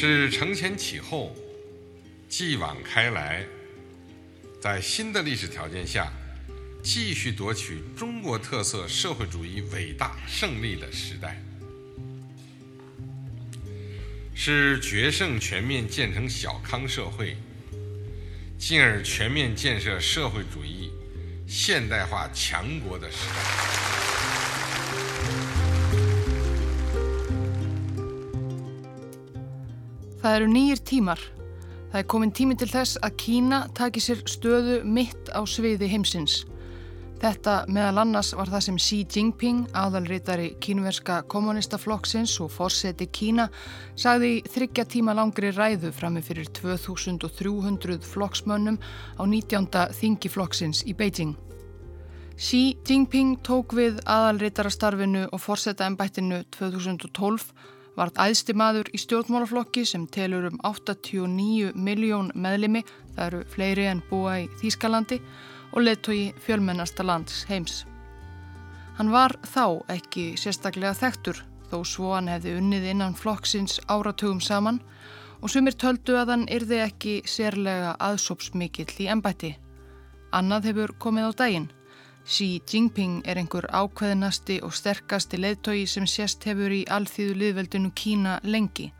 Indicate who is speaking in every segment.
Speaker 1: 是承前启后、继往开来，在新的历史条件下，继续夺取中国特色社会主义伟大胜利的时代，是决胜全面建成小康社会，进而全面建设社会主义现代化强国的时代。
Speaker 2: Það eru nýjir tímar. Það er komin tími til þess að Kína taki sér stöðu mitt á sviði heimsins. Þetta meðal annars var það sem Xi Jinping, aðalritari kínverska kommunistaflokksins og fórseti Kína, sagði í þryggja tíma langri ræðu frammi fyrir 2300 flokksmönnum á 19. þingiflokksins í Beijing. Xi Jinping tók við aðalritarastarfinu og fórseta ennbættinu 2012 Vart æðsti maður í stjórnmálaflokki sem telur um 89 miljón meðlimi, það eru fleiri en búa í Þýskalandi og leðtói fjölmennasta lands heims. Hann var þá ekki sérstaklega þektur þó svo hann hefði unnið innan flokksins áratugum saman og sumir töldu að hann yrði ekki sérlega aðsópsmikill í ennbætti. Annað hefur komið á daginn. Xi Jinping er einhver ákveðinasti og sterkasti leðtogi sem sérst hefur í alþýðu liðveldinu Kína lengi,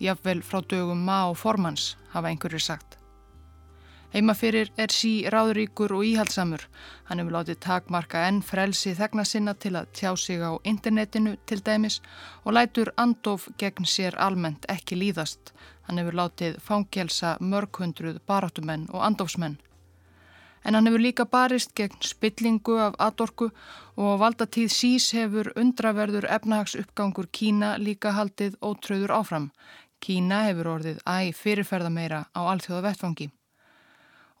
Speaker 2: jafnvel frá dögum má formans, hafa einhverjir sagt. Heima fyrir er Xi ráðuríkur og íhaldsamur. Hann hefur látið takmarka enn frelsi þegna sinna til að tjá sig á internetinu til dæmis og lætur andof gegn sér almennt ekki líðast. Hann hefur látið fangelsa mörghundruð baráttumenn og andofsmenn en hann hefur líka barist gegn spillingu af atorku og valdatíð sís hefur undraverður efnahagsuppgangur Kína líka haldið ótröður áfram. Kína hefur orðið æg fyrirferða meira á alþjóða vettfangi.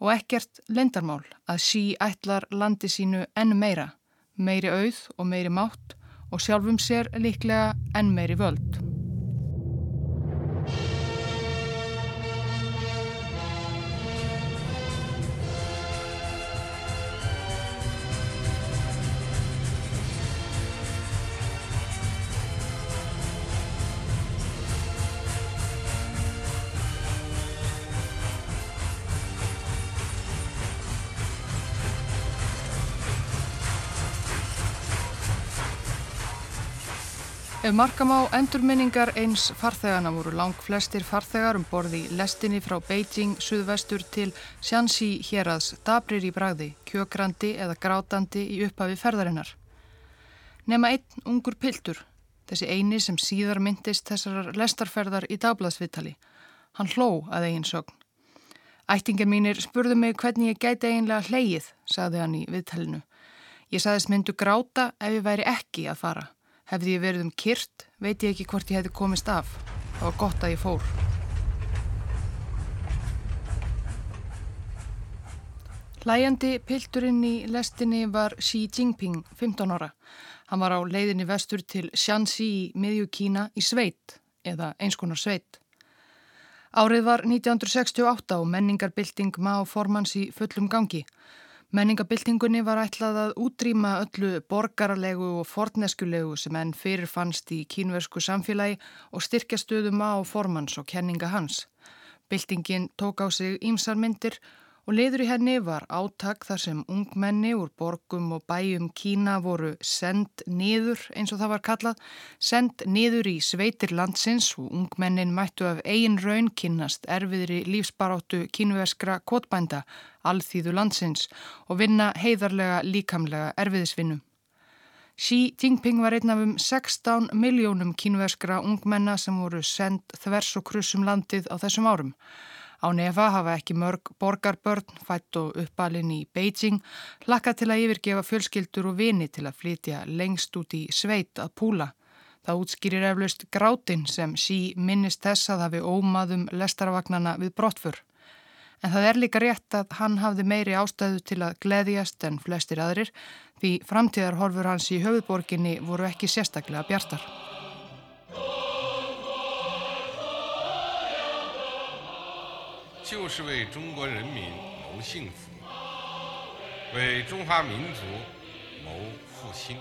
Speaker 2: Og ekkert lendarmál að sí ætlar landi sínu enn meira, meiri auð og meiri mátt og sjálfum sér líklega enn meiri völd. Ef markam á endurminningar eins farþegana voru lang flestir farþegar um borði lestinni frá Beijing suðvestur til Shanxi hérads dabrir í bragði, kjökrandi eða grátandi í upphafi ferðarinnar. Nefna einn ungur piltur, þessi eini sem síðar myndist þessar lestarferðar í dagbladsvittali. Hann hló að eigin sögn. Ættingar mínir spurðu mig hvernig ég gæti eiginlega hleyið, saði hann í viðtalinu. Ég saðist myndu gráta ef ég væri ekki að fara. Hefði ég verið um kyrt, veit ég ekki hvort ég hefði komist af. Það var gott að ég fór. Hlæjandi pilturinn í lestinni var Xi Jinping, 15 ára. Hann var á leiðinni vestur til Shanxi í miðju Kína í sveit, eða einskonar sveit. Árið var 1968 og menningarbylting má formans í fullum gangi. Menningabildingunni var ætlað að útrýma öllu borgarlegu og forneskjulegu sem enn fyrir fannst í kínversku samfélagi og styrkja stöðum á formans og kenninga hans. Bildingin tók á sig ímsarmyndir og liður í henni var átak þar sem ungmenni úr borgum og bæjum Kína voru send niður eins og það var kallað, send niður í sveitir landsins og ungmennin mættu af eigin raun kynnast erfiðri lífsbaróttu kínverskra kvotbænda, alþýðu landsins og vinna heiðarlega líkamlega erfiðisvinnum. Xi Jinping var einn af um 16 miljónum kínverskra ungmenna sem voru send þvers og krussum landið á þessum árum. Á nefa hafa ekki mörg borgarbörn fætt og uppalinn í Beijing hlakka til að yfirgefa fjölskyldur og vini til að flytja lengst út í sveit að púla. Það útskýrir eflaust grátin sem sí minnist þess að hafi ómaðum lestarvagnana við brottfur. En það er líka rétt að hann hafði meiri ástæðu til að gleðjast en flestir aðrir því framtíðarhorfur hans í höfuborginni voru ekki sérstaklega bjartar.
Speaker 1: 就是为中国人民谋幸福，为中华民族谋复兴。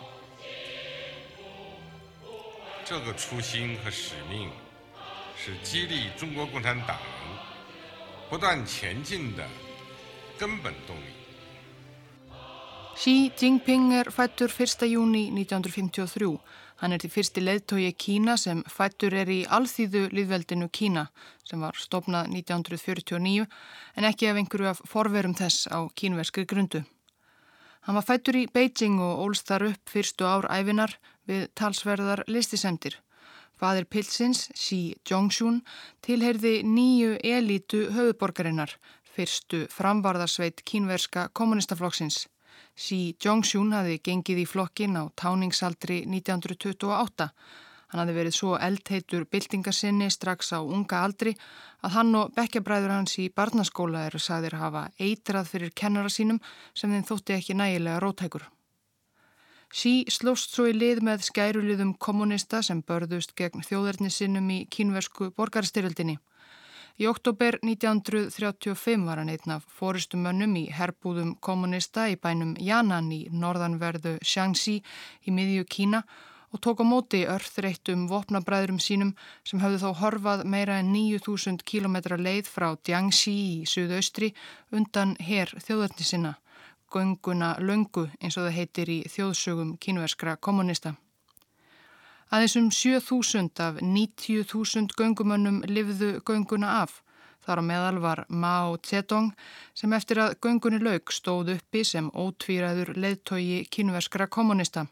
Speaker 1: 这个初心和使命是激励中国共产党不断前进的根本动力。
Speaker 2: Xi Jinping er fættur 1. júni 1953. Hann er því fyrsti leðtói Kína sem fættur er í alþýðu liðveldinu Kína sem var stopnað 1949 en ekki af einhverju af forverum þess á kínverskri grundu. Hann var fættur í Beijing og ólst þar upp fyrstu ár æfinar við talsverðar listisemdir. Fadir Pilsins, Xi Zhongxun, tilheyrði nýju elítu höfuborgarinnar, fyrstu framvarðarsveit kínverska kommunistaflokksins. Xi Zhongxun hafi gengið í flokkin á táningsaldri 1928. Hann hafi verið svo eldheitur byltingarsinni strax á unga aldri að hann og bekkjabræður hans í barnaskóla eru sagðir hafa eitrað fyrir kennara sínum sem þeim þótti ekki nægilega rótækur. Xi slóst svo í lið með skæruliðum kommunista sem börðust gegn þjóðarnisinnum í kínversku borgarstyrjöldinni. Í oktober 1935 var hann einn af fóristumönnum í herbúðum kommunista í bænum Yanan í norðanverðu Shaanxi í miðju Kína og tók á móti örþreyttum vopnabræðurum sínum sem hafðu þó horfað meira en 9000 km leið frá Jiangxi í suðaustri undan her þjóðarnisinna, gönguna löngu eins og það heitir í þjóðsögum kínverskra kommunista. Aðeins um 7.000 af 90.000 göngumönnum livðu gönguna af. Þar á meðal var Mao Zedong sem eftir að göngunni laug stóð uppi sem ótvíraður leðtogi kínverskra kommunista.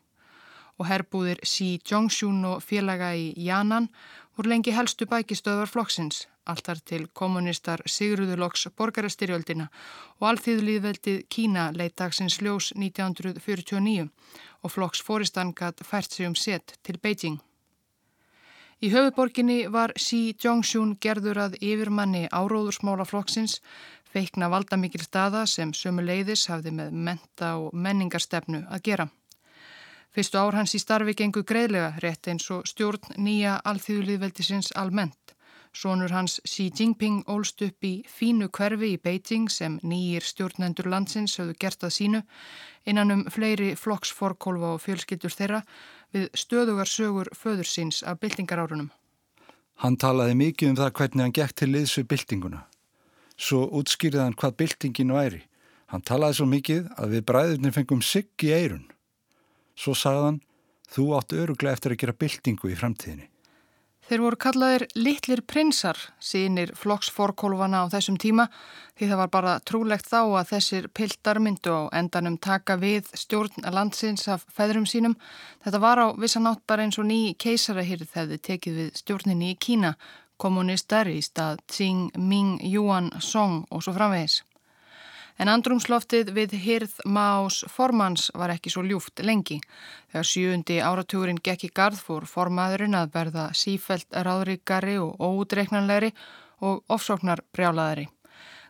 Speaker 2: Og herbúðir Xi Zhongxun og félaga í Yanan voru lengi helstu bækistöðvar flokksins, alltar til kommunistar Sigruðuloks borgarastyrjöldina og alþýðulíðveldið Kína leitt dagsins ljós 1949 og flokks fóristan gatt fært sig um set til Beijing. Í höfuborginni var Xi Zhongxun gerður að yfirmanni áróðursmála flokksins, feikna valdamikil staða sem sömu leiðis hafði með menta og menningarstefnu að gera. Fyrstu ár hans í starfi gengu greiðlega rétt eins og stjórn nýja alþýðuliðveldisins almennt. Sónur hans Xi Jinping ólst upp í fínu hverfi í Beijing sem nýjir stjórnendur landsins höfðu gert að sínu innan um fleiri flokksforkólfa og fjölskyldur þeirra við stöðugar sögur föður síns af byltingarárunum.
Speaker 3: Hann talaði mikið um það hvernig hann gekk til liðs við byltinguna. Svo útskýrði hann hvað byltingin væri. Hann talaði svo mikið að við bræðurnir fengum sigg í eirun. Svo sagðan, þú átt öruglega eftir að gera byltingu í framtíðinni.
Speaker 2: Þeir voru kallaðir litlir prinsar, sínir flokksforkólfana á þessum tíma, því það var bara trúlegt þá að þessir piltar myndu á endanum taka við stjórn landsins af feðrum sínum. Þetta var á vissanátt bara eins og ný keisarahyrð þið tekið við stjórninni í Kína, kommunistar í stað Tsing, Ming, Yuan, Song og svo framvegis. En andrumsloftið við hyrð Más formans var ekki svo ljúft lengi. Þegar sjöundi áratugurinn gekk í gard fór formaðurinn að verða sífelt ráðríkari og óutreiknanlegri og ofsóknar brjálaðari.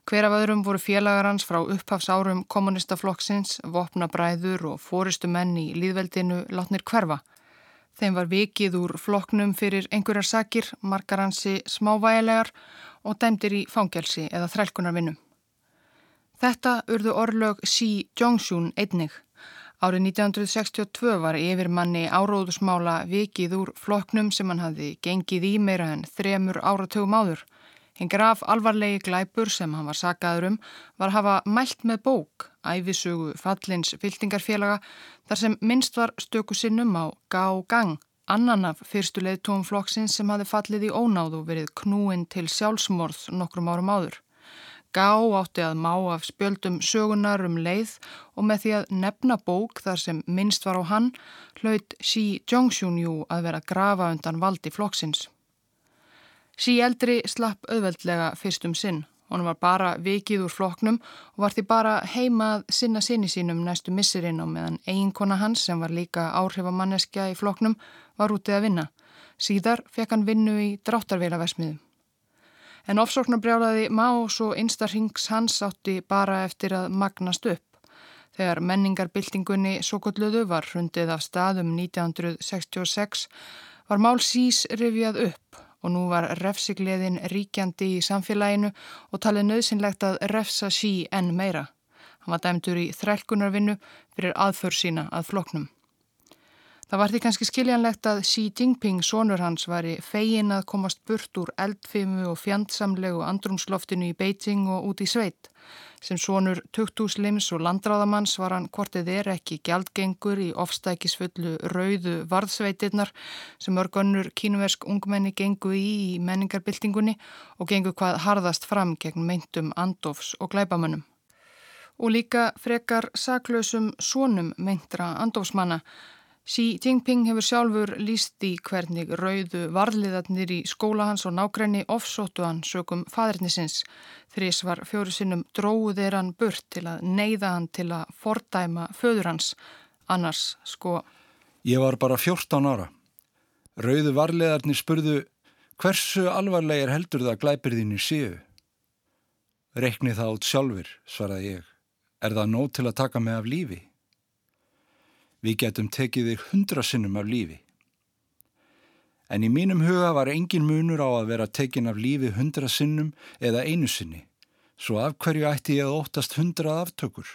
Speaker 2: Hver af öðrum voru félagar hans frá upphafsárum kommunistaflokksins, vopnabræður og fóristu menn í líðveldinu látnir hverfa. Þeim var vikið úr flokknum fyrir einhverjar sakir, margar hansi smávægilegar og dæmdir í fangelsi eða þrælkunarvinnum. Þetta urðu orðlög Xi Zhongxun einnig. Árið 1962 var yfirmanni áróðusmála vikið úr flokknum sem hann hafði gengið í meira en þremur áratugum áður. Hinn graf alvarlegi glæpur sem hann var sakaður um var hafa mælt með bók, æfisögu fallins fyltingarfélaga þar sem minnst var stöku sinnum á Gao Gang, annan af fyrstuleið tóum flokksins sem hafði fallið í ónáðu verið knúin til sjálfsmorð nokkrum árum áður. Gá átti að má af spjöldum sögunar um leið og með því að nefna bók þar sem minnst var á hann hlaut Xi Zhongxun jú að vera grafa undan valdi flokksins. Xi eldri slapp auðveldlega fyrst um sinn. Hún var bara vikið úr flokknum og var því bara heimað sinna sinni sínum næstu missirinn á meðan eiginkona hans sem var líka áhrifamanneskja í flokknum var útið að vinna. Síðar fekk hann vinnu í dráttarveilavesmiðum. En ofsóknarbrjálaði Más og einstarhings hans átti bara eftir að magnast upp. Þegar menningarbyltingunni Sokolluðu var hrundið af staðum 1966 var Mál Sís rifjað upp og nú var refsigleðin ríkjandi í samfélaginu og talið nöðsynlegt að refsa sí enn meira. Hann var dæmdur í þrælkunarvinnu fyrir aðför sína að floknum. Það var því kannski skiljanlegt að Xi Jinping, sonur hans, var í fegin að komast burt úr eldfimu og fjandsamlegu andrumsloftinu í Beijing og út í sveit. Sem sonur tukthúslims og landráðamanns var hann hvortið er ekki gjaldgengur í ofstækisfullu rauðu varðsveitirnar sem örgönnur kínuversk ungmenni gengu í í menningarbyltingunni og gengu hvað harðast fram gegn meintum andofs og glæbamönnum. Og líka frekar saklausum sonum meintra andofsmanna Xi Jinping hefur sjálfur líst í hvernig rauðu varliðarnir í skóla hans og nákrenni ofsóttu hann sökum fadrinisins. Þrís var fjóru sinnum dróðir hann burt til að neyða hann til að fordæma föður hans. Annars, sko...
Speaker 3: Ég var bara 14 ára. Rauðu varliðarnir spurðu hversu alvarlegir heldur það glæpir þínu séu? Rekni það át sjálfur, svaraði ég. Er það nót til að taka mig af lífi? Við getum tekið þig hundra sinnum af lífi. En í mínum huga var engin munur á að vera tekin af lífi hundra sinnum eða einu sinni, svo af hverju ætti ég að óttast hundrað aftökur.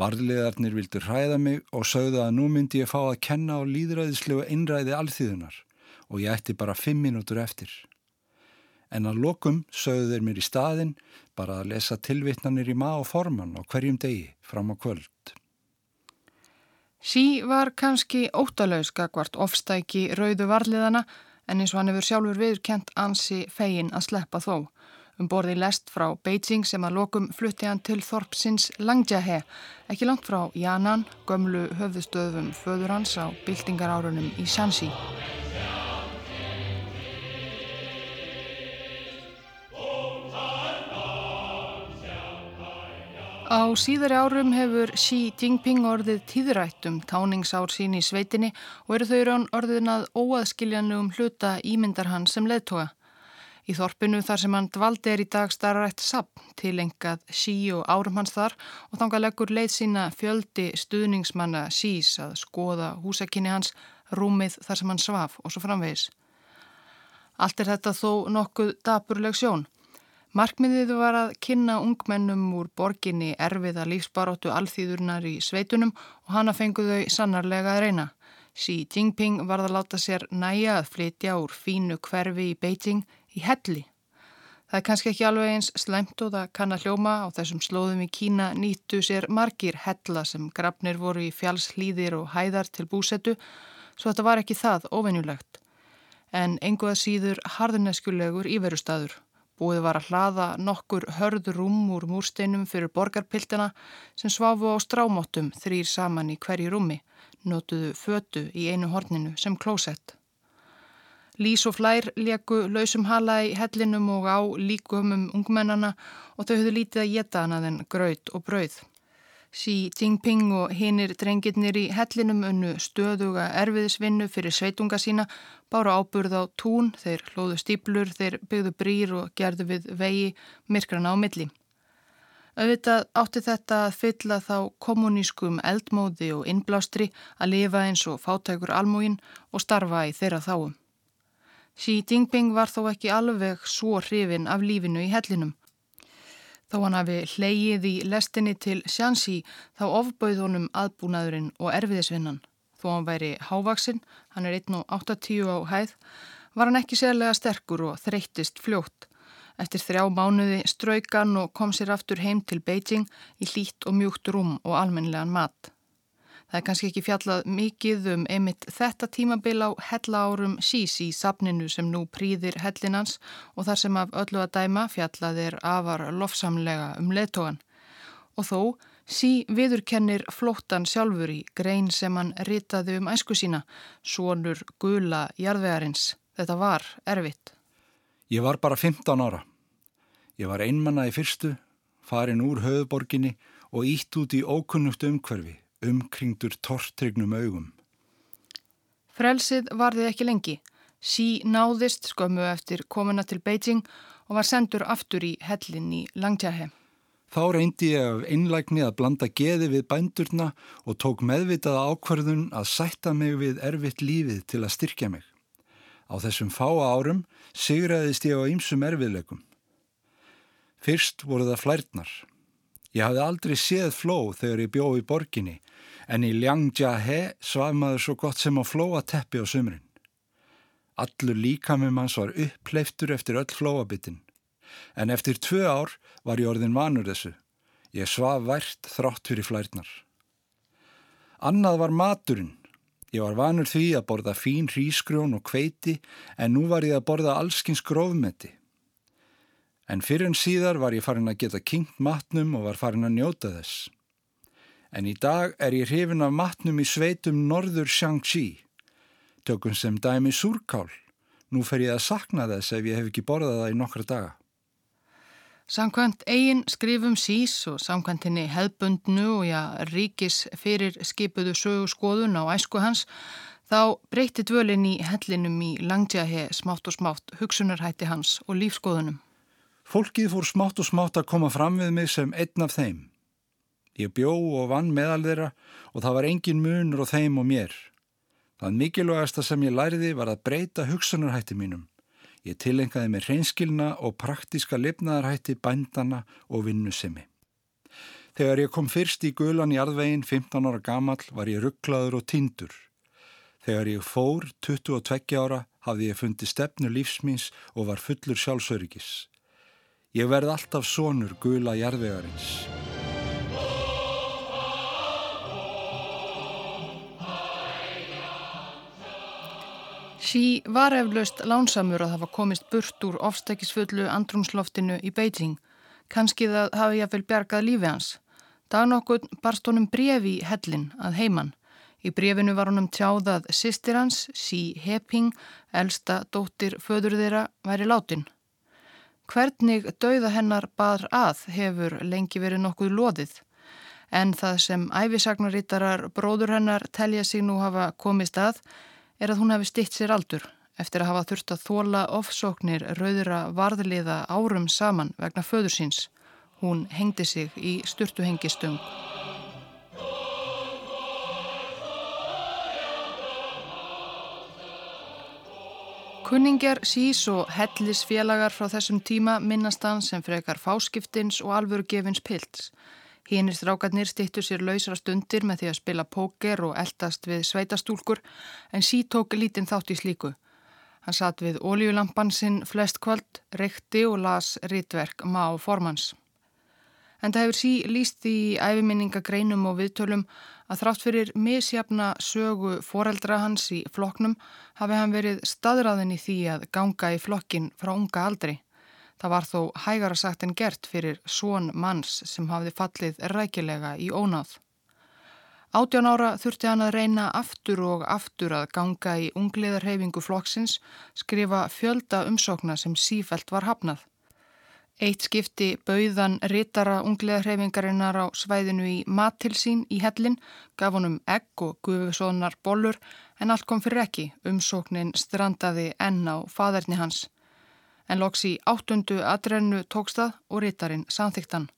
Speaker 3: Varðlegarnir vildur hræða mig og sögðu að nú myndi ég fá að kenna á líðræðislegu einræði alþýðunar og ég ætti bara fimm minútur eftir. En að lokum sögðu þeir mér í staðin bara að lesa tilvittnanir í maður forman á hverjum degi fram á kvöld.
Speaker 2: Sí var kannski óttalauðs gagvart ofstæki rauðu varliðana en eins og hann hefur sjálfur viðkent ansi fegin að sleppa þó. Um borði lest frá Beijing sem að lokum flutti hann til Þorpsins Langjahe, ekki langt frá Janan, gömlu höfðustöðum föður hans á byltingarárunum í Shanxi. Á síðari árum hefur Xi Jinping orðið tíðrætt um táningsár sín í sveitinni og eru þau raun orðinað óaðskiljanlegum hluta ímyndar hann sem leðtoga. Í þorpinu þar sem hann dvaldi er í dag starrætt sapn til engað Xi og árum hans þar og þanga leggur leið sína fjöldi stuðningsmanna Xis að skoða húsakinni hans, rúmið þar sem hann svaf og svo framvegis. Allt er þetta þó nokkuð dapurleg sjón. Markmiðið var að kynna ungmennum úr borginni erfiða lífsbaróttu alþýðurnar í sveitunum og hana fenguðu sannarlega að reyna. Xi Jinping varð að láta sér næja að flytja úr fínu hverfi í Beijing í helli. Það er kannski ekki alveg eins slæmt og það kann að hljóma á þessum slóðum í Kína nýttu sér margir hella sem grafnir voru í fjálslýðir og hæðar til búsettu svo þetta var ekki það ofennjulegt. En enguða síður harðuneskulegur íverustadur. Búið var að hlaða nokkur hörður rúm úr múrsteinum fyrir borgarpiltina sem svafu á strámóttum þrýr saman í hverju rúmi, notuðu fötu í einu horninu sem klósett. Lís og flær leku lausum hala í hellinum og á líkumum ungmennana og þau höfðu lítið að geta hana þenn gröð og brauð. Xi Jinping og hinnir drengirnir í hellinum unnu stöðuga erfiðisvinnu fyrir sveitunga sína, bára áburð á tún, þeir hlóðu stíplur, þeir byggðu brýr og gerðu við vegi myrkrana á milli. Auðvitað átti þetta að fylla þá kommunískum eldmóði og innblástri að lifa eins og fátækur almúin og starfa í þeirra þáum. Xi Jinping var þó ekki alveg svo hrifin af lífinu í hellinum. Þó hann hafi hleyið í lestinni til Sjansi þá ofbauð honum aðbúnaðurinn og erfiðisvinnan. Þó hann væri hávaksinn, hann er 1.80 á hæð, var hann ekki sérlega sterkur og þreyttist fljótt. Eftir þrjá mánuði straukan og kom sér aftur heim til Beijing í hlýtt og mjúkt rúm og almennilegan mat. Það er kannski ekki fjallað mikið um einmitt þetta tímabil á hella árum sís í sapninu sem nú prýðir hellinans og þar sem af öllu að dæma fjallað er afar lofsamlega um leðtogan. Og þó sí viðurkennir flóttan sjálfur í grein sem hann ritaði um æsku sína, svonur gula jarðvegarins. Þetta var erfitt.
Speaker 3: Ég var bara 15 ára. Ég var einmanna í fyrstu, farin úr höfuborginni og ítt út í ókunnugt umhverfi umkringdur tortrygnum augum.
Speaker 2: Frelsið varði ekki lengi. Sí náðist skömmu eftir komuna til Beijing og var sendur aftur í hellin í Langtjahe.
Speaker 3: Þá reyndi ég af einlægni að blanda geði við bændurna og tók meðvitaða ákvarðun að sætta mig við erfitt lífið til að styrkja mig. Á þessum fáa árum sigraðist ég á ýmsum erfiðleikum. Fyrst voru það flærtnar. Ég hafði aldrei séð fló þegar ég bjóð í borginni En í Liangjahe svaf maður svo gott sem á flóa teppi á sumrin. Allur líkamum hans var uppleiftur eftir öll flóabittin. En eftir tvö ár var ég orðin vanur þessu. Ég svaf vært þrátt fyrir flærnar. Annað var maturinn. Ég var vanur því að borða fín hrísgrjón og kveiti en nú var ég að borða allskins grófmeti. En fyrir en síðar var ég farin að geta kynnt matnum og var farin að njóta þess. En í dag er ég hrifin af matnum í sveitum norður Shang-Chi. Tökum sem dæmi súrkál. Nú fer ég að sakna þess ef ég hef ekki borðað það í nokkra daga.
Speaker 2: Samkvæmt eigin skrifum sís og samkvæmt henni hefbundnu og já ríkis fyrir skipuðu sögu skoðun á æsku hans þá breyti dvölin í hellinum í langtjahe smátt og smátt hugsunarhætti hans og lífskoðunum.
Speaker 3: Fólkið fór smátt og smátt að koma fram við mig sem einn af þeim. Ég bjó og vann meðal þeirra og það var engin munur á þeim og mér. Það mikilvægasta sem ég læriði var að breyta hugsunarhætti mínum. Ég tilengaði með hreinskilna og praktiska lifnaðarhætti bændana og vinnusemi. Þegar ég kom fyrst í gulan í arðvegin 15 ára gamall var ég rugglaður og tindur. Þegar ég fór 22 ára hafði ég fundið stefnu lífsmins og var fullur sjálfsöryggis. Ég verð alltaf sonur gula jarðvegarins.
Speaker 2: Xi var eflaust lánsamur að hafa komist burt úr ofstækisfullu andrumsloftinu í Beijing. Kanski það hafi jáfnvel bjargað lífi hans. Dagnokkur barst honum brefi í hellin að heiman. Í brefinu var honum tjáðað sýstir hans, Xi Heping, elsta dóttir föður þeirra, væri látin. Hvernig dauða hennar bar að hefur lengi verið nokkuð loðið en það sem æfisagnarítarar bróður hennar telja sig nú hafa komist að er að hún hafi stitt sér aldur eftir að hafa þurft að þóla ofsóknir rauðra varðliða árum saman vegna föður síns. Hún hengdi sig í sturtuhengistung. Kunningjar sís og hellisfélagar frá þessum tíma minnast hann sem frekar fáskiptins og alvörugefins pilts. Hínir strákarnir stittu sér lausra stundir með því að spila póker og eldast við sveitastúlkur en sí tók lítinn þátt í slíku. Hann satt við ólíulampan sinn flest kvöld, reykti og las rítverk má formans. En það hefur sí líst í æfiminningagreinum og viðtölum að þrátt fyrir misjafna sögu foreldra hans í floknum hafi hann verið staðræðin í því að ganga í flokkin frá unga aldri. Það var þó hægara sagt en gert fyrir svon manns sem hafði fallið rækilega í ónáð. Átján ára þurfti hann að reyna aftur og aftur að ganga í ungliðarhefingu flokksins, skrifa fjölda umsókna sem sífelt var hafnað. Eitt skipti bauðan rittara ungleðarhefingarinnar á svæðinu í matilsín í hellin, gaf honum egg og guðsónar bollur en allt kom fyrir ekki, umsóknin strandaði enn á faderni hans. En loks í áttundu adrennu tókstað og rittarinn samþyktan.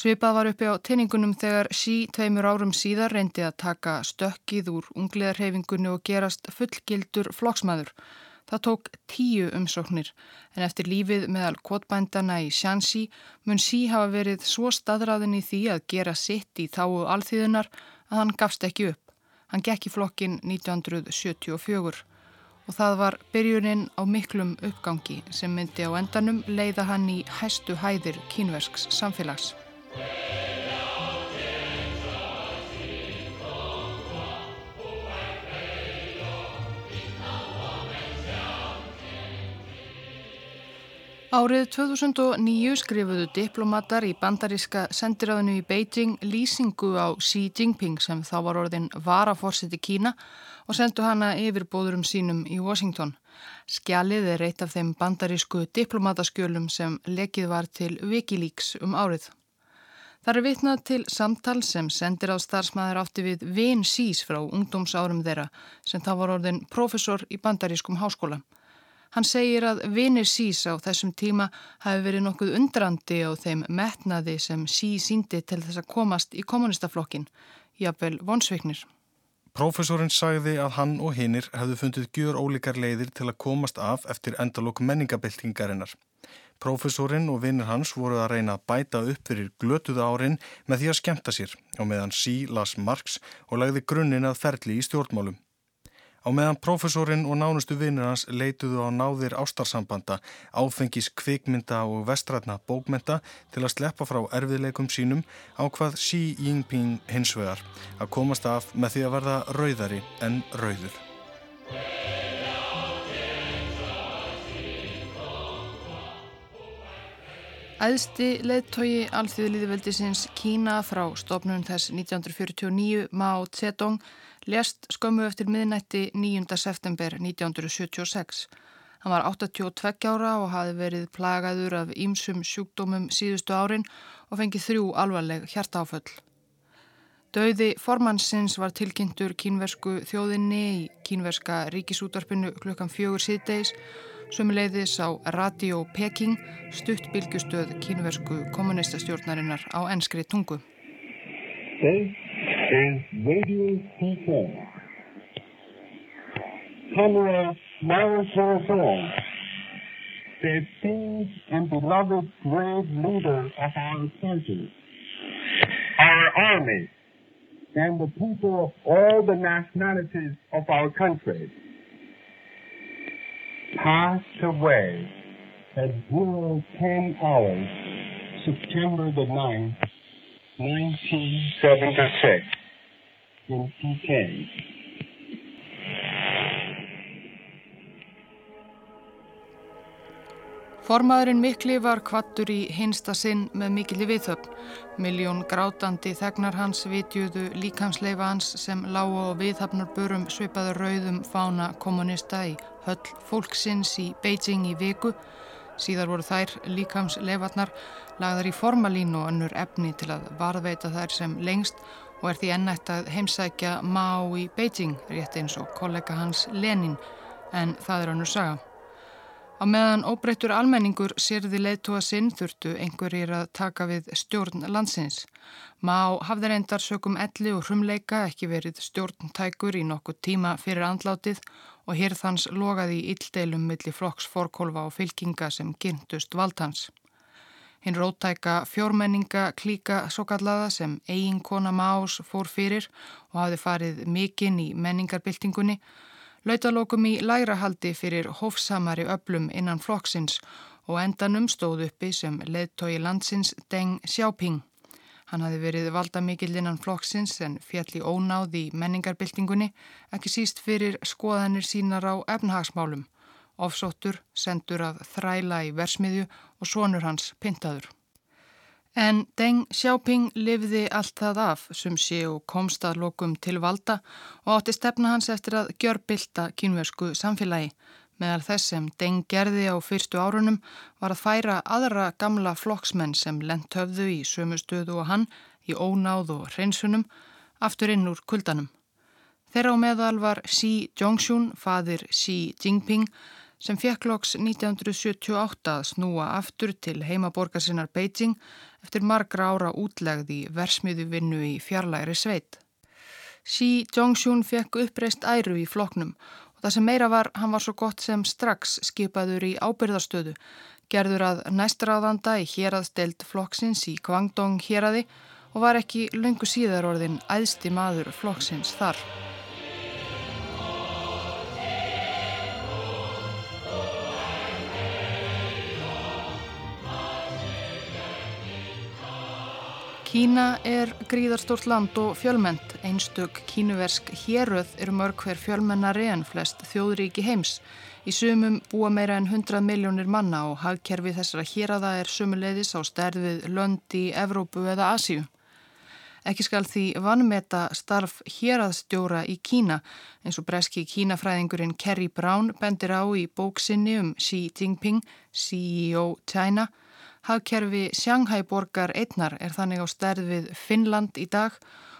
Speaker 2: Svipað var uppi á teiningunum þegar sí tveimur árum síðar reyndi að taka stökkið úr ungleðarhefingunni og gerast fullgildur flokksmaður. Það tók tíu umsóknir en eftir lífið meðal kvotbændana í Shanxi mun sí hafa verið svo staðræðin í því að gera sitt í þáu alþýðunar að hann gafst ekki upp. Hann gekk í flokkin 1974 og það var byrjunin á miklum uppgangi sem myndi á endanum leiða hann í hæstu hæðir kínversks samfélags. Árið 2009 skrifuðu diplomatar í bandaríska sendiráðinu í Beijing lýsingu á Xi Jinping sem þá var orðin varaforsiti Kína og sendu hana yfir bóðurum sínum í Washington. Skjalið er eitt af þeim bandarísku diplomataskjölum sem lekið var til Wikileaks um árið. Það er vitnað til samtal sem sendir á starfsmæður átti við Vin Sís frá ungdómsárum þeirra sem þá var orðin profesor í bandarískum háskóla. Hann segir að vinir Sís á þessum tíma hafi verið nokkuð undrandi á þeim metnaði sem Sí síndi til þess að komast í kommunistaflokkin, jafnvel vonsveiknir.
Speaker 4: Profesorinn sagði að hann og hinnir hefðu fundið gjör ólíkar leiðir til að komast af eftir endalók menningabeltingarinnar. Profesorinn og vinnir hans voru að reyna að bæta upp fyrir glötuða árin með því að skemta sér og meðan sí las Marx og lagði grunninn að ferli í stjórnmálum. Á meðan profesorinn og nánustu vinnir hans leituðu á náðir ástarsambanda, áfengis kvikmynda og vestrætna bókmynda til að sleppa frá erfiðleikum sínum á hvað Xi Jinping hins vegar að komast af með því að verða rauðari en rauður.
Speaker 2: Æðsti leðtogi alþjóðliðveldisins Kína frá stofnun þess 1949 Mao Zedong lést skömmu eftir miðnætti 9. september 1976. Hann var 82 ára og hafi verið plagaður af ýmsum sjúkdómum síðustu árin og fengið þrjú alvarleg hjartáföll. Dauði formannsins var tilkynntur kínversku þjóðinni í kínverska ríkisútarpinu klukkan fjögur síðdeis Sumuleiðis á Radio Peking stutt bylgjustöð kínversku kommunistastjórnarinnar á ennskri tungu.
Speaker 5: Hey is Radio Peking. Comrade Mao Zedong, the esteemed and beloved brave leader of our country, our army, and the people of all the nationalities of our country, passed away at 010 hours, September the 9th, 1976. in Peking.
Speaker 2: Formaðurinn Mikli var kvattur í hinsta sinn með mikilli viðhöfn. Miljón grátandi þegnar hans vitjuðu líkamsleifa hans sem lágu á viðhafnarbörum svipaður rauðum fána kommunista í höll fólksins í Beijing í viku. Síðar voru þær líkamsleifarnar lagðar í formalín og önnur efni til að varðveita þær sem lengst og er því ennætt að heimsækja Mao í Beijing, rétt eins og kollega hans Lenin, en það er hannur saga. Á meðan óbreyttur almenningur sérði leiðtúa sinn þurftu einhverjir að taka við stjórn landsins. Mao hafði reyndar sökum elli og hrumleika ekki verið stjórntækur í nokkuð tíma fyrir andlátið og hér þanns logaði í illdeilum millir flokks forkólfa og fylkinga sem gyrntust valdhans. Hinn rótæka fjórmenninga klíka svo kallaða sem eiginkona Más fór fyrir og hafði farið mikinn í menningarbyltingunni, lautalókum í lærahaldi fyrir hófsamari öblum innan flokksins og endanum stóð uppi sem leðtói landsins Deng Xiaoping. Hann hafi verið valda mikill innan flokksins en fjalli ónáð í menningarbyltingunni, ekki síst fyrir skoðanir sínar á efnahagsmálum ofsóttur, sendur að þræla í versmiðju og sonur hans pintaður. En Deng Xiaoping livði allt það af sem sé og komst að lokum til valda og átti stefna hans eftir að gjörbylta kynversku samfélagi. Meðal þess sem Deng gerði á fyrstu árunum var að færa aðra gamla flokksmenn sem lent höfðu í sömu stöðu og hann í ónáð og hreinsunum aftur inn úr kuldanum. Þeirra á meðal var Xi Zhongxun, fadir Xi Jinping, sem fekk loks 1978 að snúa aftur til heimaborgar sinnar Beijing eftir margra ára útlegð í versmiðu vinnu í fjarlæri sveit. Xi Zhongxun fekk uppreist æru í floknum og það sem meira var, hann var svo gott sem strax skipaður í ábyrðarstöðu, gerður að næstráðanda í héraðstelt flokksins í Guangdong héraði og var ekki lungu síðar orðin æðsti maður flokksins þar. Kína er gríðarstórt land og fjölmend. Einstök kínuversk héröð eru mörg hver fjölmennari en flest þjóðríki heims. Í sumum búa meira en 100 miljónir manna og hagkerfi þessara héræða er sumuleiðis á stærðið lönd í Evrópu eða Asíu. Ekki skal því vannmeta starf héræðstjóra í Kína eins og breski kínafræðingurinn Kerry Brown bendir á í bóksinni um Xi Jinping, CEO China Hagkerfi Shanghai borgar einnar er þannig á stærð við Finnland í dag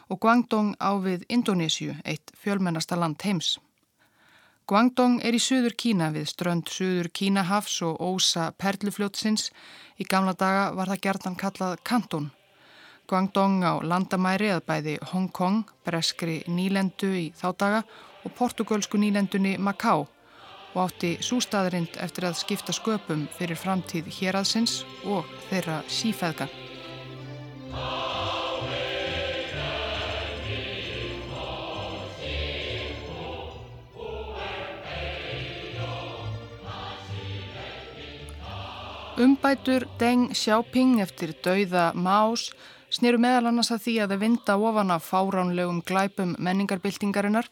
Speaker 2: og Guangdong á við Indonésiu, eitt fjölmennasta land heims. Guangdong er í Suður Kína við strönd Suður Kínahafs og ósa perlufljótsins. Í gamla daga var það gertan kallað Kanton. Guangdong á landamæri að bæði Hong Kong, breskri nýlendu í þá daga og portugalsku nýlendunni Macau og átti sústaðrind eftir að skipta sköpum fyrir framtíð héraðsins og þeirra sífæðga. Umbætur Deng Xiaoping eftir dauða Maos sneru meðal annars að því að það vinda ofan af fáránlegum glæpum menningarbyltingarinnar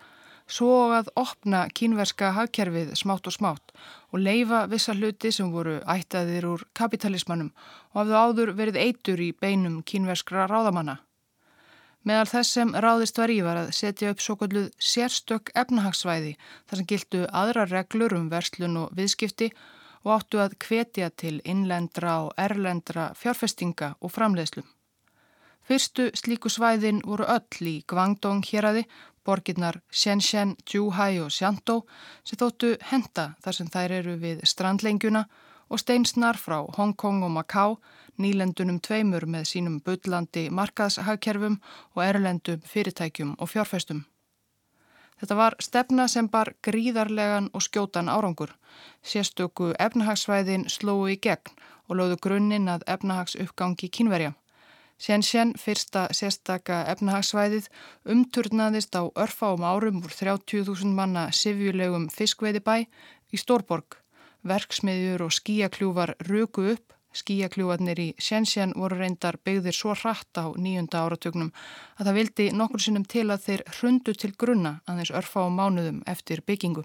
Speaker 2: svo að opna kínverska hagkerfið smátt og smátt og leifa vissa hluti sem voru ættaðir úr kapitalismannum og hafðu áður verið eitur í beinum kínverskra ráðamanna. Meðal þess sem ráðist var í var að setja upp svo kalluð sérstök efnahagsvæði þar sem gildu aðra reglur um verslun og viðskipti og áttu að hvetja til innlendra og erlendra fjárfestinga og framleiðslum. Fyrstu slíku svæðin voru öll í Guangdong héræði, borginnar Shenzhen, Zhuhai og Shantou sem þóttu henda þar sem þær eru við strandlengjuna og steinsnar frá Hongkong og Macau, nýlendunum tveimur með sínum bullandi markaðshagkerfum og erlendum fyrirtækjum og fjárfestum. Þetta var stefna sem bar gríðarlegan og skjótan árangur. Sérstöku efnahagsvæðin slói í gegn og lögðu grunninn að efnahagsuppgangi kínverja. Sjensjen, fyrsta sérstaka efnahagsvæðið, umturnaðist á örfáum árum úr 30.000 manna sifjulegum fiskveiði bæ í Stórborg. Verksmiðjur og skíakljúvar röku upp Skíakljúarnir í Sjensján voru reyndar byggðir svo hratt á nýjunda áratögnum að það vildi nokkur sinnum til að þeir hrundu til grunna aðeins örfa á mánuðum eftir byggingu.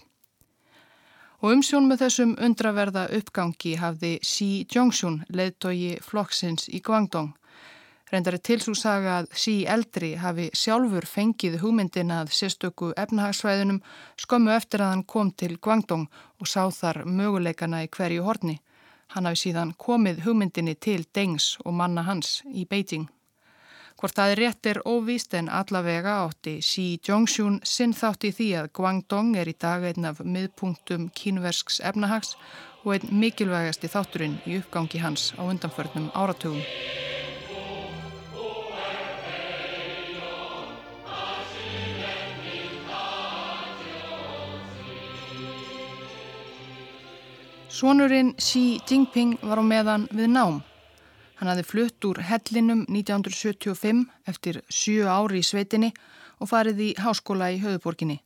Speaker 2: Og umsjón með þessum undraverða uppgangi hafði Xi Jongxun, leðtogi flokksins í Guangdong. Reyndar er tilsúsaga að Xi eldri hafi sjálfur fengið hugmyndina að sérstöku efnahagsvæðunum skömmu eftir að hann kom til Guangdong og sá þar möguleikana í hverju horni. Hann hafi síðan komið hugmyndinni til Dengs og manna hans í Beijing. Hvort það er rétt er óvíst en allavega átti Xi Jongxun sinn þátt í því að Guangdong er í dag einn af miðpunktum kínversks efnahags og einn mikilvægasti þátturinn í uppgangi hans á undanförnum áratugum. Svonurinn Xi Jinping var á meðan við nám. Hann hafði flutt úr hellinum 1975 eftir sjö ári í sveitinni og farið í háskóla í höfuborginni.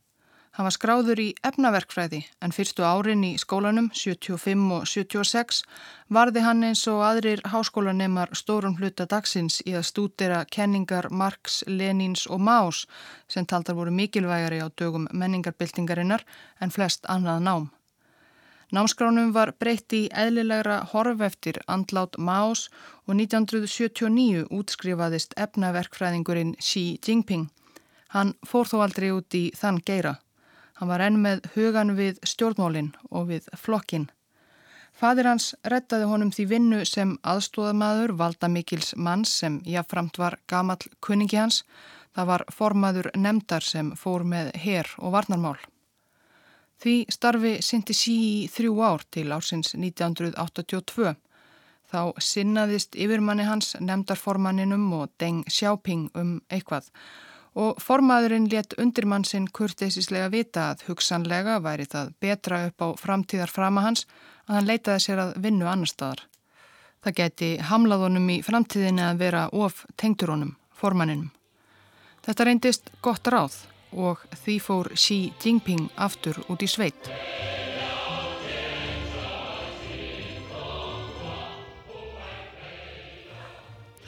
Speaker 2: Hann var skráður í efnaverkfræði en fyrstu árin í skólanum 75 og 76 varði hann eins og aðrir háskólanemar stórum hluta dagsins í að stúdera kenningar Marx, Lenins og Maus sem taldar voru mikilvægari á dögum menningarbyltingarinnar en flest annað nám. Námskránum var breytt í eðlilegra horf eftir andlát Maos og 1979 útskrifaðist efnaverkfræðingurinn Xi Jinping. Hann fór þó aldrei út í þann geira. Hann var enn með hugan við stjórnmólinn og við flokkin. Fadir hans rettaði honum því vinnu sem aðstóðamaður valda mikils manns sem jáfnframt var gamall kunningi hans. Það var formaður nefndar sem fór með her og varnarmál. Því starfi syndi sí í þrjú ár til ársins 1982. Þá sinnaðist yfirmanni hans nefndarformanninum og Deng Xiaoping um eitthvað og formaðurinn let undirmann sinn kurteisislega vita að hugsanlega væri það betra upp á framtíðar frama hans að hann leitaði sér að vinnu annar staðar. Það geti hamlað honum í framtíðinni að vera of tengtur honum, formanninum. Þetta reyndist gott ráð og því fór Xi Jinping aftur út í sveit.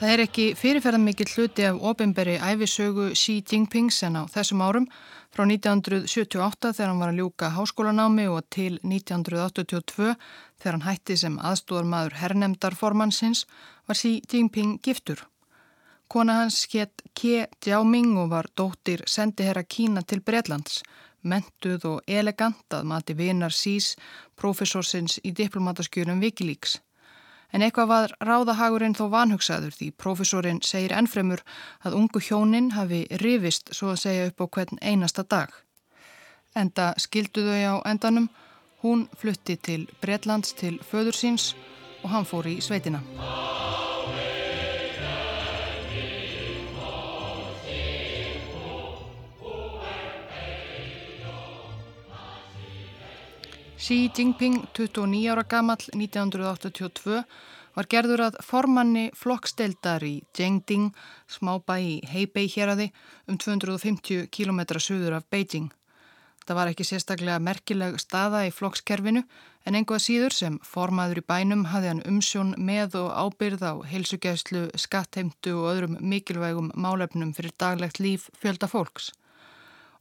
Speaker 2: Það er ekki fyrirferðan mikill hluti af ofinberi æfisögu Xi Jinping sen á þessum árum frá 1978 þegar hann var að ljúka háskólanámi og til 1982 þegar hann hætti sem aðstóðarmadur herrnemdarformansins var Xi Jinping giftur. Kona hans hétt Ke Jiaoming og var dóttir sendiherra Kína til Breitlands, mentuð og elegant að mati vinar Sís, profesorsins í diplomataskjörum Wikileaks. En eitthvað var ráðahagurinn þó vanhugsaður því profesorinn segir ennfremur að ungu hjóninn hafi rivist svo að segja upp á hvern einasta dag. Enda skildu þau á endanum, hún flutti til Breitlands til föður síns og hann fór í sveitina. Xi Jinping, 29 ára gamall 1982, var gerður að formanni flokksteldar í Jiangding, smábæ í Heibei héradi, um 250 km söður af Beijing. Það var ekki sérstaklega merkileg staða í flokkskerfinu en einhvað síður sem formaður í bænum hafði hann umsjón með og ábyrð á heilsugjæslu, skattheimtu og öðrum mikilvægum málefnum fyrir daglegt líf fjölda fólks.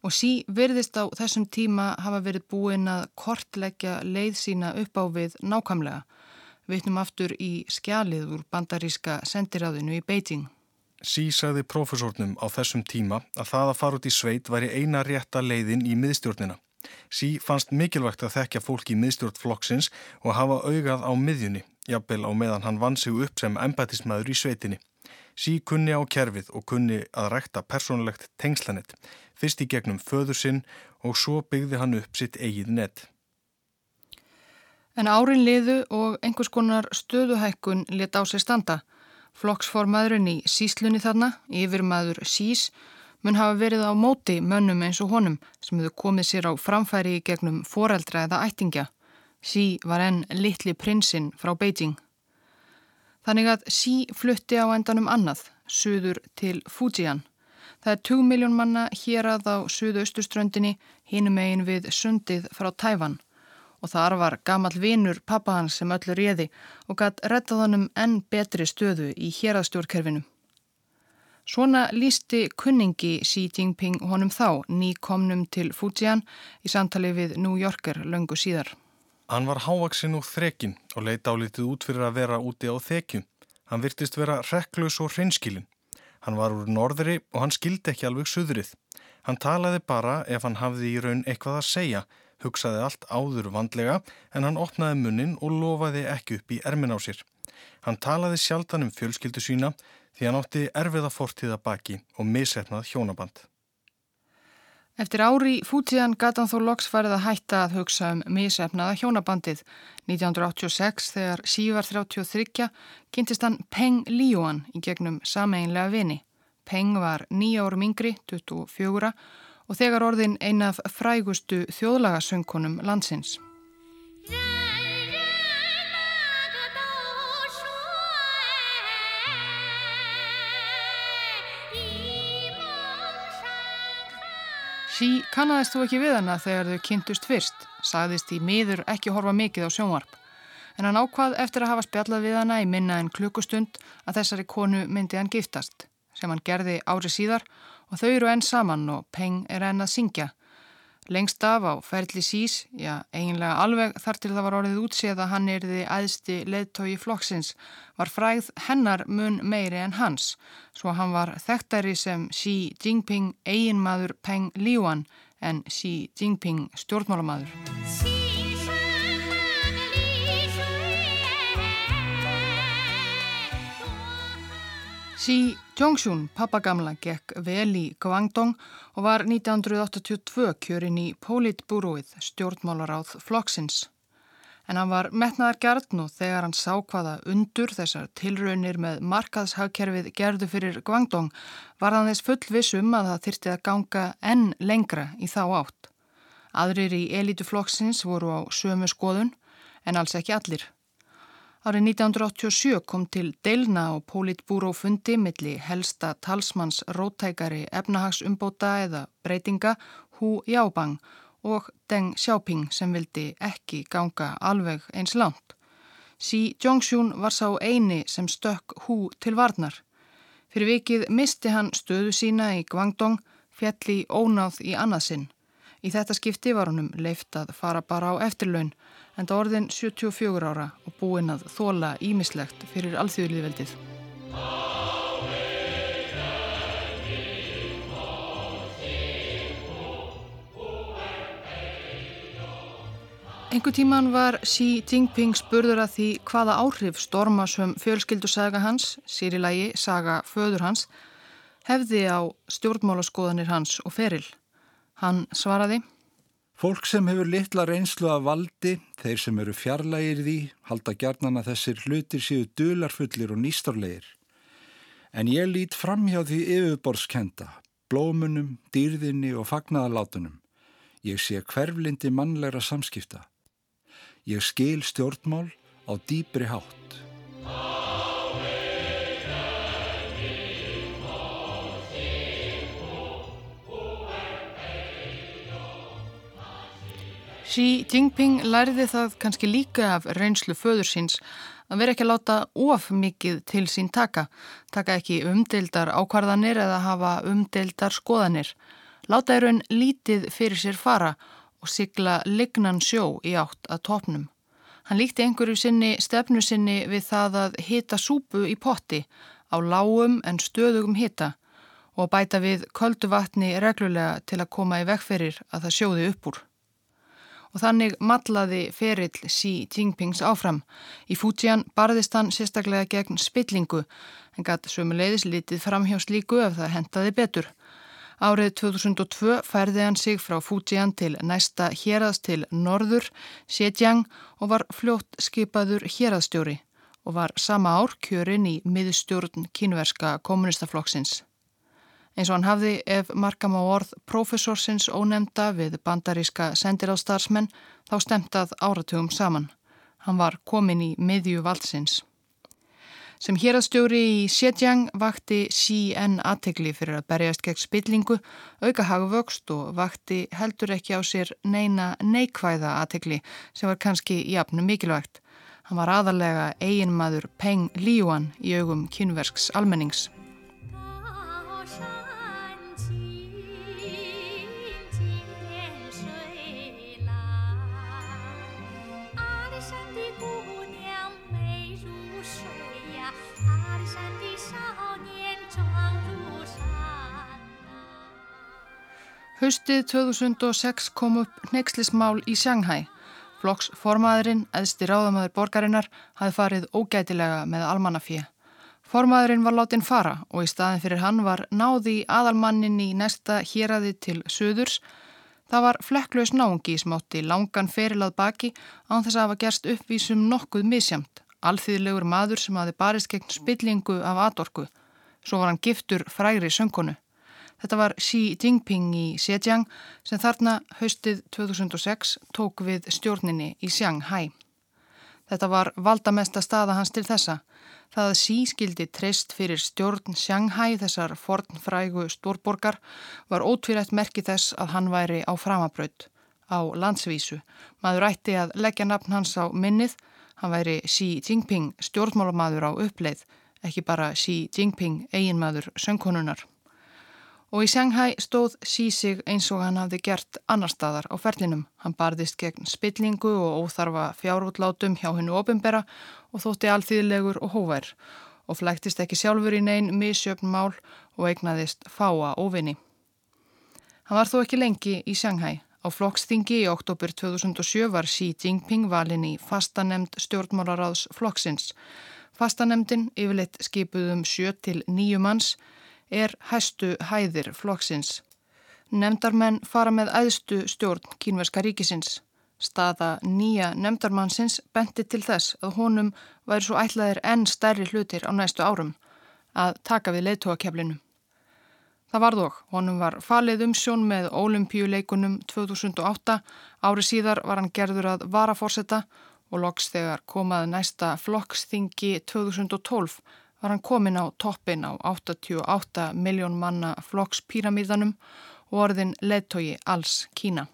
Speaker 2: Og sí verðist á þessum tíma hafa verið búin að kortleggja leið sína upp á við nákvæmlega Veitnum aftur í skjalið úr bandaríska sendiráðinu í Beijing.
Speaker 4: Sí sagði profesornum á þessum tíma að það að fara út í sveit væri eina rétta leiðin í miðstjórnina. Sí fannst mikilvægt að þekkja fólk í miðstjórn flokksins og hafa augað á miðjunni, jafnvel á meðan hann vann sig upp sem embætismæður í sveitinni. Sí kunni á kerfið og kunni að rækta persónulegt tengslanett, fyrst í gegnum föður sinn og svo byggði hann upp sitt eigið nett.
Speaker 2: En árin liðu og einhvers konar stöðuhækkun let á sér standa. Flokksformaðurinn í síslunni þarna, yfirmaður sís, mun hafa verið á móti mönnum eins og honum sem hefðu komið sér á framfæri gegnum foreldra eða ættingja. Sí var enn litli prinsinn frá Beijing. Þannig að Sí flutti á endanum annað, suður til Fujian. Það er 2 miljón manna hér að á suðu austurströndinni, hinum eigin við sundið frá Tæfan og þar var gamal vinur pappa hans sem öllu réði og gætt rettað honum enn betri stöðu í hérastjórnkerfinu. Svona lísti kunningi Xi Jinping honum þá nýkomnum til Fujian í samtali við New Yorker löngu síðar.
Speaker 4: Hann var hávaksinn og þrekin og leita álitið út fyrir að vera úti á þekju. Hann virtist vera rekklus og hreinskilin. Hann var úr norðri og hann skildi ekki alveg suðrið. Hann talaði bara ef hann hafði í raun eitthvað að segja hugsaði allt áður vandlega en hann opnaði munnin og lofaði ekki upp í ermin á sér. Hann talaði sjaldan um fjölskyldu sína því hann átti erfiða fortíða baki og misetnað hjónaband.
Speaker 2: Eftir ári fútíðan gata hann þó loks farið að hætta að hugsa um misefnaða hjónabandið. 1986 þegar sívar 33 kynntist hann Peng Líuan í gegnum sameinlega vini. Peng var nýja árum yngri, 24 og þegar orðin einaf frægustu þjóðlagasöngunum landsins. Sí kannadist þú ekki við hana þegar þau kynntust fyrst, sagðist í miður ekki horfa mikið á sjónvarp. En hann ákvað eftir að hafa spjallað við hana í minna en klukkustund að þessari konu myndi hann giftast, sem hann gerði ári síðar og þau eru enn saman og Peng er enn að syngja. Lengst af á ferli sís, já eiginlega alveg þar til það var orðið útséð að hann erði æðsti leðtói flokksins, var fræð hennar mun meiri en hans, svo hann var þekktari sem Xi Jinping eiginmaður Peng Liuan en Xi Jinping stjórnmálamadur. Xi Jongxun, pappagamla, gekk vel í Guangdong og var 1982 kjörinn í Politbúróið, stjórnmálaráð flokksins. En hann var metnaðar gjarn og þegar hann sá hvaða undur þessar tilraunir með markaðshagkerfið gerðu fyrir Guangdong var hann þess fullvissum að það þyrti að ganga enn lengra í þá átt. Aðrir í elituflokksins voru á sömu skoðun en alls ekki allir. Árið 1987 kom til deilna og pólitbúrófundi milli helsta talsmanns rótækari efnahagsumbóta eða breytinga Hu Yaobang og Deng Xiaoping sem vildi ekki ganga alveg eins langt. Xi Zhongxun var sá eini sem stökk Hu til varnar. Fyrir vikið misti hann stöðu sína í Guangdong, fjalli ónáð í annarsinn. Í þetta skipti var honum leift að fara bara á eftirlaun en það orðin 74 ára og búinn að þóla ímislegt fyrir alþjóðliðveldið. Engu tíman var Xi Jinping spurður að því hvaða áhrif stormasum fjölskyldusaga hans, sýrilagi saga föður hans, hefði á stjórnmálaskoðanir hans og feril. Hann svaraði
Speaker 3: Fólk sem hefur litla reynslu af valdi, þeir sem eru fjarlægir því, halda gjarnan að þessir hlutir séu dularfullir og nýstorlegir. En ég lít fram hjá því yfirborskenda, blómunum, dýrðinni og fagnaðalátunum. Ég sé hverflindi mannlegra samskipta. Ég skil stjórnmál á dýbri hátt.
Speaker 2: Xi Jinping lærði það kannski líka af reynslu föður síns að vera ekki að láta of mikið til sín taka, taka ekki umdeildar ákvarðanir eða hafa umdeildar skoðanir. Láta er raun lítið fyrir sér fara og sigla lignan sjó í átt að topnum. Hann líkti einhverju sinni stefnu sinni við það að hita súpu í potti á lágum en stöðugum hita og bæta við köldu vatni reglulega til að koma í vegferir að það sjóði upp úr og þannig matlaði ferill Xi Jinpings áfram. Í Fujian barðist hann sérstaklega gegn spillingu en gæti sömuleiðis litið framhjá slíku ef það hentaði betur. Árið 2002 færði hann sig frá Fujian til næsta héraðs til norður, Xiejiang og var fljótt skipaður héraðstjóri og var sama ár kjörin í miðstjórn kínverska kommunistaflokksins eins og hann hafði ef markam á orð profesorsins ónemnda við bandaríska sendiráðstarfsmenn þá stemtað áratugum saman. Hann var komin í miðju valdsins. Sem hérastjóri í Xiejiang vakti enn aðtegli fyrir að berjast gegn spillingu, auka hagvöxt og vakti heldur ekki á sér neina neikvæða aðtegli sem var kannski jafnum mikilvægt. Hann var aðalega eiginmaður Peng Liuan í augum kynversks almennings. Haustið 2006 kom upp neykslismál í Shanghai. Flokksformaðurinn, eðsti ráðamæður borgarinnar, hafði farið ógætilega með almannafíja. Formaðurinn var látin fara og í staðin fyrir hann var náði aðalmannin í næsta héræði til söðurs. Það var flekklaus náungi sem átti langan ferilað baki án þess að hafa gerst uppvísum nokkuð misjamt. Alþýðilegur maður sem hafi barist gegn spillingu af atorku. Svo var hann giftur frægri söngkonu. Þetta var Xi Jinping í Xiejiang sem þarna haustið 2006 tók við stjórninni í Shanghai. Þetta var valdamesta staða hans til þessa. Það að Xi skildi treyst fyrir stjórn Shanghai þessar fornfrægu stórborgar var ótvírætt merki þess að hann væri á framabraut á landsvísu. Maður ætti að leggja nafn hans á minnið. Hann væri Xi Jinping stjórnmálamadur á uppleið, ekki bara Xi Jinping eiginmadur söngkonunar og í Shanghai stóð Sísig eins og hann hafði gert annar staðar á ferlinum. Hann barðist gegn spillingu og óþarfa fjárútlátum hjá hennu ofinbera og þótti alþýðilegur og hóvær og flæktist ekki sjálfur í neyn misjöfn mál og eignaðist fáa óvinni. Hann var þó ekki lengi í Shanghai. Á flokksþingi í oktober 2007 var Xi Jinping valin í fastanemnd stjórnmálaráðs flokksins. Fastanemndin yfirleitt skipuðum 7-9 manns er hæstu hæðir flokksins. Nemndarmenn fara með æðstu stjórn kínverska ríkisins. Staða nýja nemndarmannsins benti til þess að honum væri svo ætlaðir enn stærri hlutir á næstu árum að taka við leiðtóakeflinu. Það var þók, honum var falið um sjón með ólimpíuleikunum 2008, ári síðar var hann gerður að varaforsetta og loks þegar komað næsta flokksþingi 2012 var hann komin á toppin á 88 miljón manna flokkspíramíðanum og orðin leðtogi alls Kína.